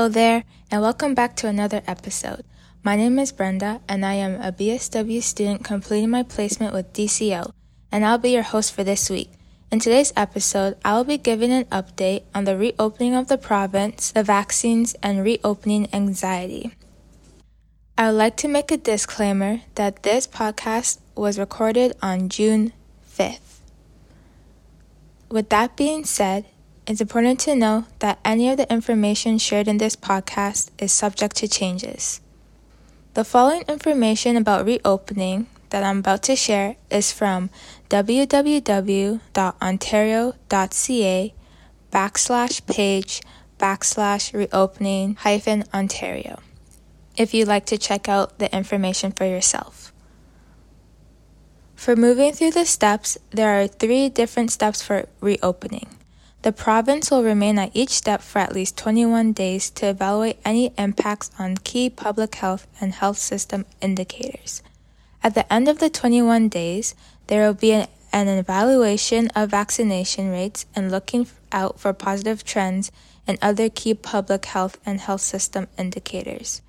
Hello there, and welcome back to another episode. My name is Brenda, and I am a BSW student completing my placement with DCO, and I'll be your host for this week. In today's episode, I will be giving an update on the reopening of the province, the vaccines, and reopening anxiety. I would like to make a disclaimer that this podcast was recorded on June 5th. With that being said, it's important to know that any of the information shared in this podcast is subject to changes. The following information about reopening that I'm about to share is from www.ontario.ca backslash page backslash reopening hyphen Ontario if you'd like to check out the information for yourself. For moving through the steps, there are three different steps for reopening. The province will remain at each step for at least 21 days to evaluate any impacts on key public health and health system indicators. At the end of the 21 days, there will be an, evaluation of vaccination rates and looking out for positive trends in other key public health and health system indicators.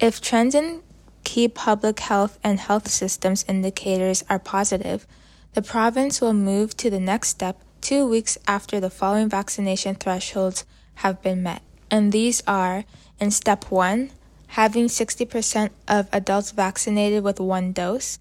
If trends in key public health and health systems indicators are positive, the province will move to the next step two weeks after the following vaccination thresholds have been met. And these are in step one, having 60% of adults vaccinated with one dose.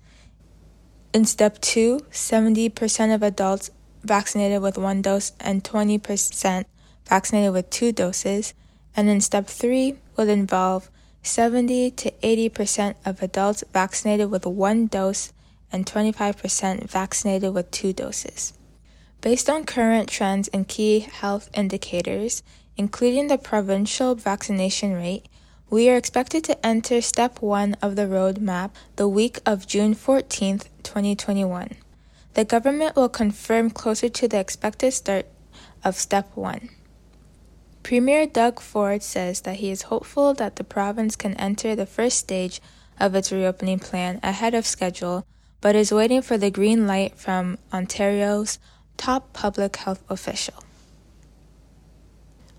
In step two, 70% of adults vaccinated with one dose and 20% vaccinated with two doses. And in step three, would involve 70 to 80% of adults vaccinated with one dose and 25% vaccinated with two doses. Based on current trends and key health indicators, including the provincial vaccination rate, we are expected to enter step one of the roadmap the week of June 14, 2021. The government will confirm closer to the expected start of step one. Premier Doug Ford says that he is hopeful that the province can enter the first stage of its reopening plan ahead of schedule, but is waiting for the green light from Ontario's top public health official.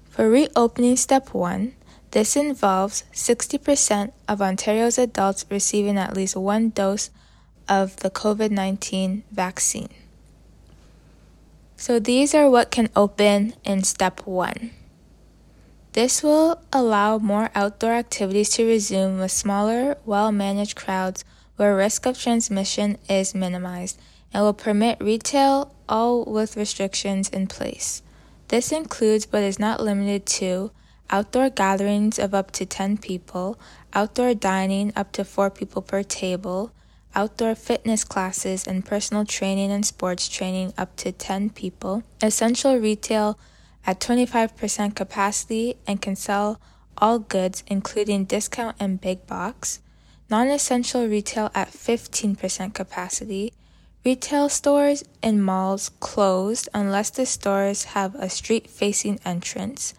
For reopening step 1, this involves 60% of Ontario's adults receiving at least one dose of the COVID 19 vaccine. So these are what can open in step 1. This will allow more outdoor activities to resume with smaller, well managed crowds where risk of transmission is minimized and will permit retail all with restrictions in place. This includes, but is not limited to, outdoor gatherings of up to 10 people, outdoor dining up to 4 people per table, outdoor fitness classes and personal training and sports training up to 10 people, essential retail at 25% capacity and can sell all goods including discount and big box, non essential retail at 15% capacity Retail stores and malls closed unless the stores have a street facing entrance.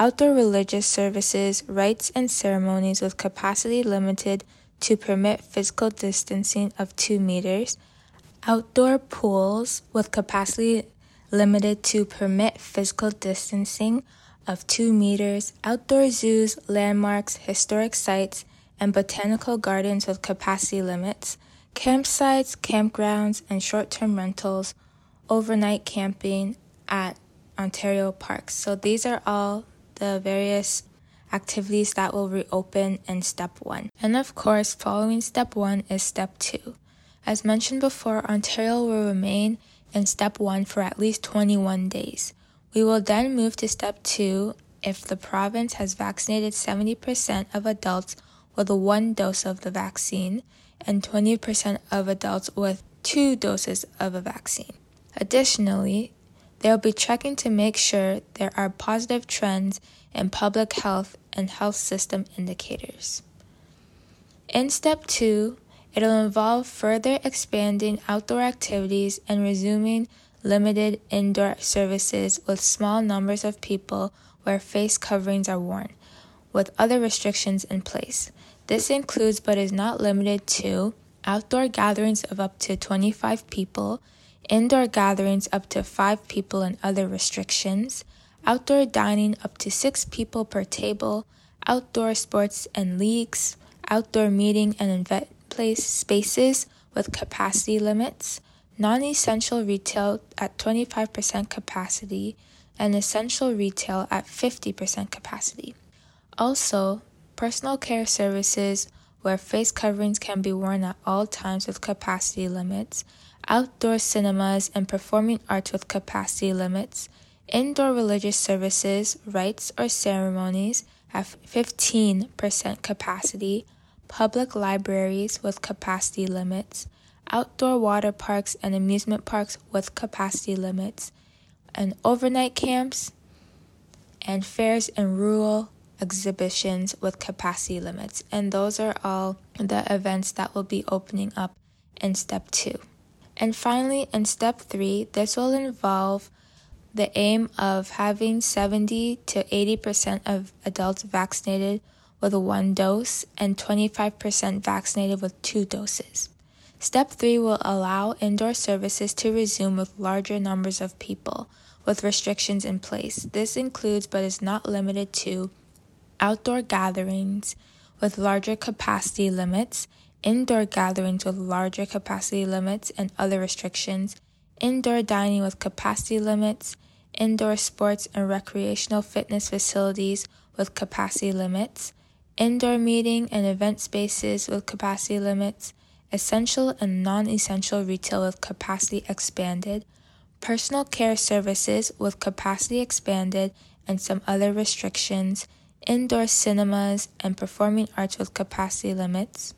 Outdoor religious services, rites, and ceremonies with capacity limited to permit physical distancing of 2 meters. Outdoor pools with capacity limited to permit physical distancing of 2 meters. Outdoor zoos, landmarks, historic sites, and botanical gardens with capacity limits campsites, campgrounds, and short term rentals, overnight camping at Ontario parks. So these are all the various activities that will reopen in step one. And of course, following step one is step two. As mentioned before, Ontario will remain in step one for at least 21 days. We will then move to step two if the province has vaccinated 70% of adults with one dose of the vaccine and 20% of adults with two doses of a vaccine. Additionally, they'll be checking to make sure there are positive trends in public health and health system indicators. In step two, it'll involve further expanding outdoor activities and resuming limited indoor services with small numbers of people where face coverings are worn, with other restrictions in place. This includes but is not limited to outdoor gatherings of up to 25 people, indoor gatherings up to 5 people and other restrictions, outdoor dining up to 6 people per table, outdoor sports and leagues, outdoor meeting and event place spaces with capacity limits, non essential retail at 25% capacity, and essential retail at 50% capacity. Also, personal care services where face coverings can be worn at all times with capacity limits, outdoor cinemas and performing arts with capacity limits, indoor religious services, rites, or ceremonies at 15% capacity, public libraries with capacity limits, outdoor water parks and amusement parks with capacity limits, and overnight camps and fairs in rural exhibitions with capacity limits. And those are all the events that will be opening up in step two. And finally, in step three, this will involve the aim of having 70 to 80% of adults vaccinated with one dose and 25% vaccinated with two doses. Step 3 will allow indoor services to resume with larger numbers of people with restrictions in place. This includes but is not limited to outdoor gatherings with larger capacity limits, indoor gatherings with larger capacity limits and other restrictions, indoor dining with capacity limits, indoor sports and recreational fitness facilities with capacity limits, indoor meeting and event spaces with capacity limits, essential and non essential retail with capacity expanded, personal care services with capacity expanded, and some other restrictions indoor cinemas and performing arts with capacity limits,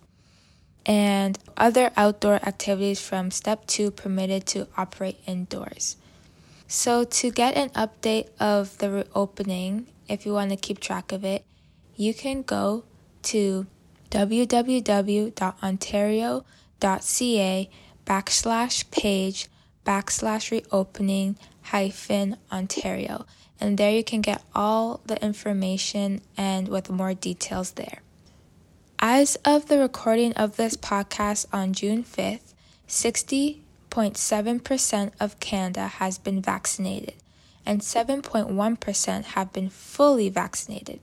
and other outdoor activities from step two permitted to operate indoors. So, to get an update of the reopening, if you want to keep track of it, you can go to www.ontario.ca backslash page backslash reopening hyphen Ontario and there you can get all the information and with more details there. As of the recording of this podcast on June 5th, 60.7% of Canada has been vaccinated and 7.1% have been fully vaccinated.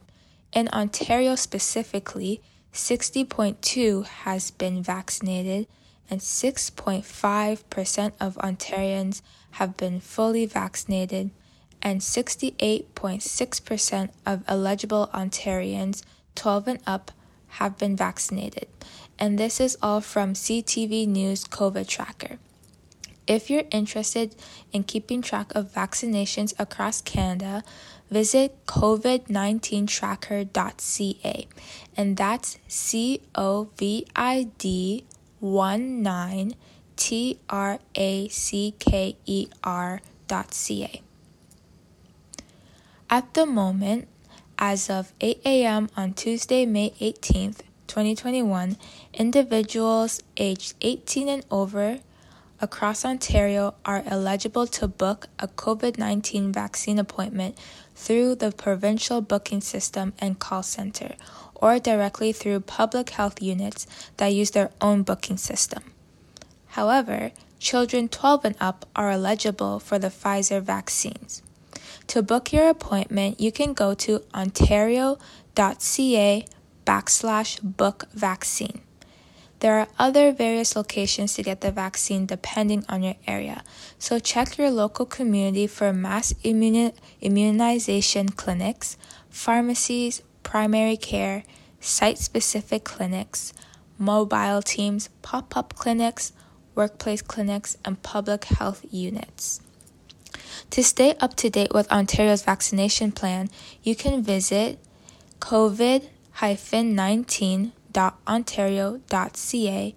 In Ontario specifically, 60.2 has been vaccinated and 6.5% of Ontarians have been fully vaccinated and 68.6% of eligible Ontarians 12 and up have been vaccinated. And this is all from CTV News COVID Tracker. If you're interested in keeping track of vaccinations across Canada, visit covid19tracker.ca. And that's C O V I D 1 9 T R A C K E R dot C A. At the moment, as of 8 a.m. on Tuesday, May 18th, 2021, individuals aged 18 and over across Ontario are eligible to book a COVID 19 vaccine appointment through the provincial booking system and call center, or directly through public health units that use their own booking system. However, children 12 and up are eligible for the Pfizer vaccines. To book your appointment, you can go to ontario.ca backslash book vaccine. There are other various locations to get the vaccine depending on your area, so check your local community for mass immuni- immunization clinics, pharmacies, primary care, site specific clinics, mobile teams, pop up clinics, workplace clinics, and public health units. To stay up to date with Ontario's vaccination plan, you can visit COVID 19.ontario.ca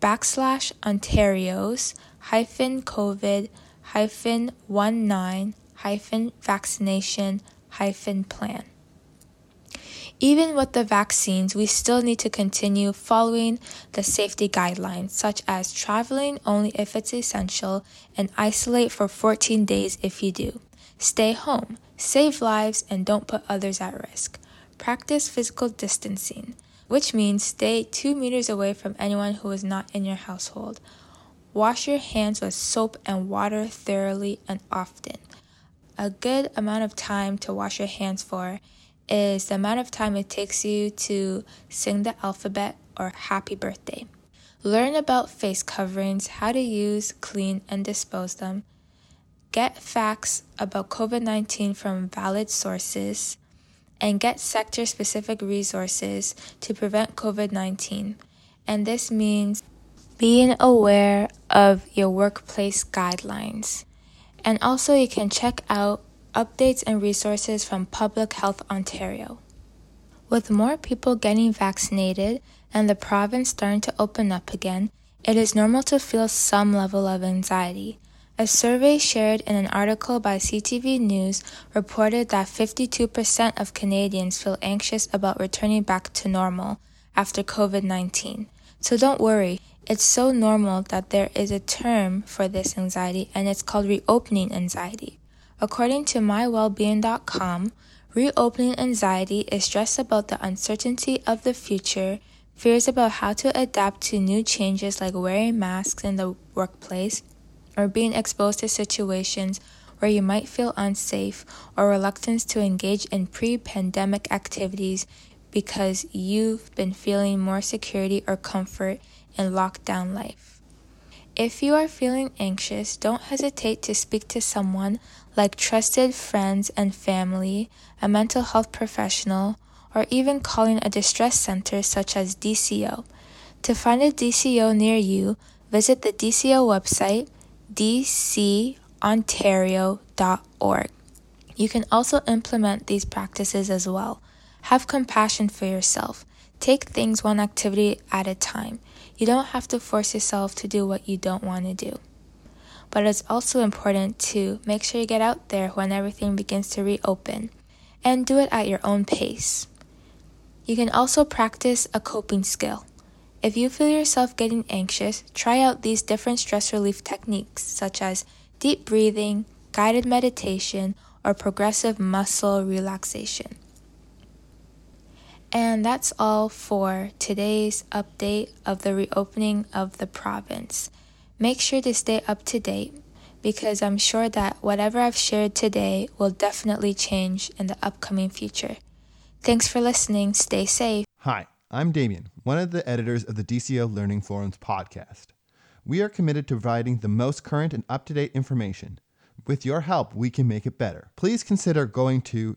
backslash Ontario's hyphen COVID hyphen 19 hyphen vaccination hyphen plan. Even with the vaccines, we still need to continue following the safety guidelines, such as traveling only if it's essential and isolate for 14 days if you do. Stay home, save lives, and don't put others at risk. Practice physical distancing, which means stay 2 meters away from anyone who is not in your household. Wash your hands with soap and water thoroughly and often. A good amount of time to wash your hands for is the amount of time it takes you to sing the alphabet or happy birthday. Learn about face coverings, how to use, clean, and dispose them. Get facts about COVID 19 from valid sources. And get sector specific resources to prevent COVID 19. And this means being aware of your workplace guidelines. And also, you can check out updates and resources from Public Health Ontario. With more people getting vaccinated and the province starting to open up again, it is normal to feel some level of anxiety. A survey shared in an article by CTV News reported that 52% of Canadians feel anxious about returning back to normal after COVID 19. So don't worry, it's so normal that there is a term for this anxiety and it's called reopening anxiety. According to mywellbeing.com, reopening anxiety is stress about the uncertainty of the future, fears about how to adapt to new changes like wearing masks in the workplace, or being exposed to situations where you might feel unsafe, or reluctance to engage in pre pandemic activities because you've been feeling more security or comfort in lockdown life. If you are feeling anxious, don't hesitate to speak to someone like trusted friends and family, a mental health professional, or even calling a distress center such as DCO. To find a DCO near you, visit the DCO website, dcontario.org. You can also implement these practices as well. Have compassion for yourself. Take things one activity at a time. You don't have to force yourself to do what you don't want to do. But it's also important to make sure you get out there when everything begins to reopen and do it at your own pace. You can also practice a coping skill. If you feel yourself getting anxious, try out these different stress relief techniques such as deep breathing, guided meditation, or progressive muscle relaxation. And that's all for today's update of the reopening of the province. Make sure to stay up to date because I'm sure that whatever I've shared today will definitely change in the upcoming future. Thanks for listening. Stay safe. Hi, I'm Damien, one of the editors of the DCO Learning Forums podcast. We are committed to providing the most current and up to date information. With your help, we can make it better. Please consider going to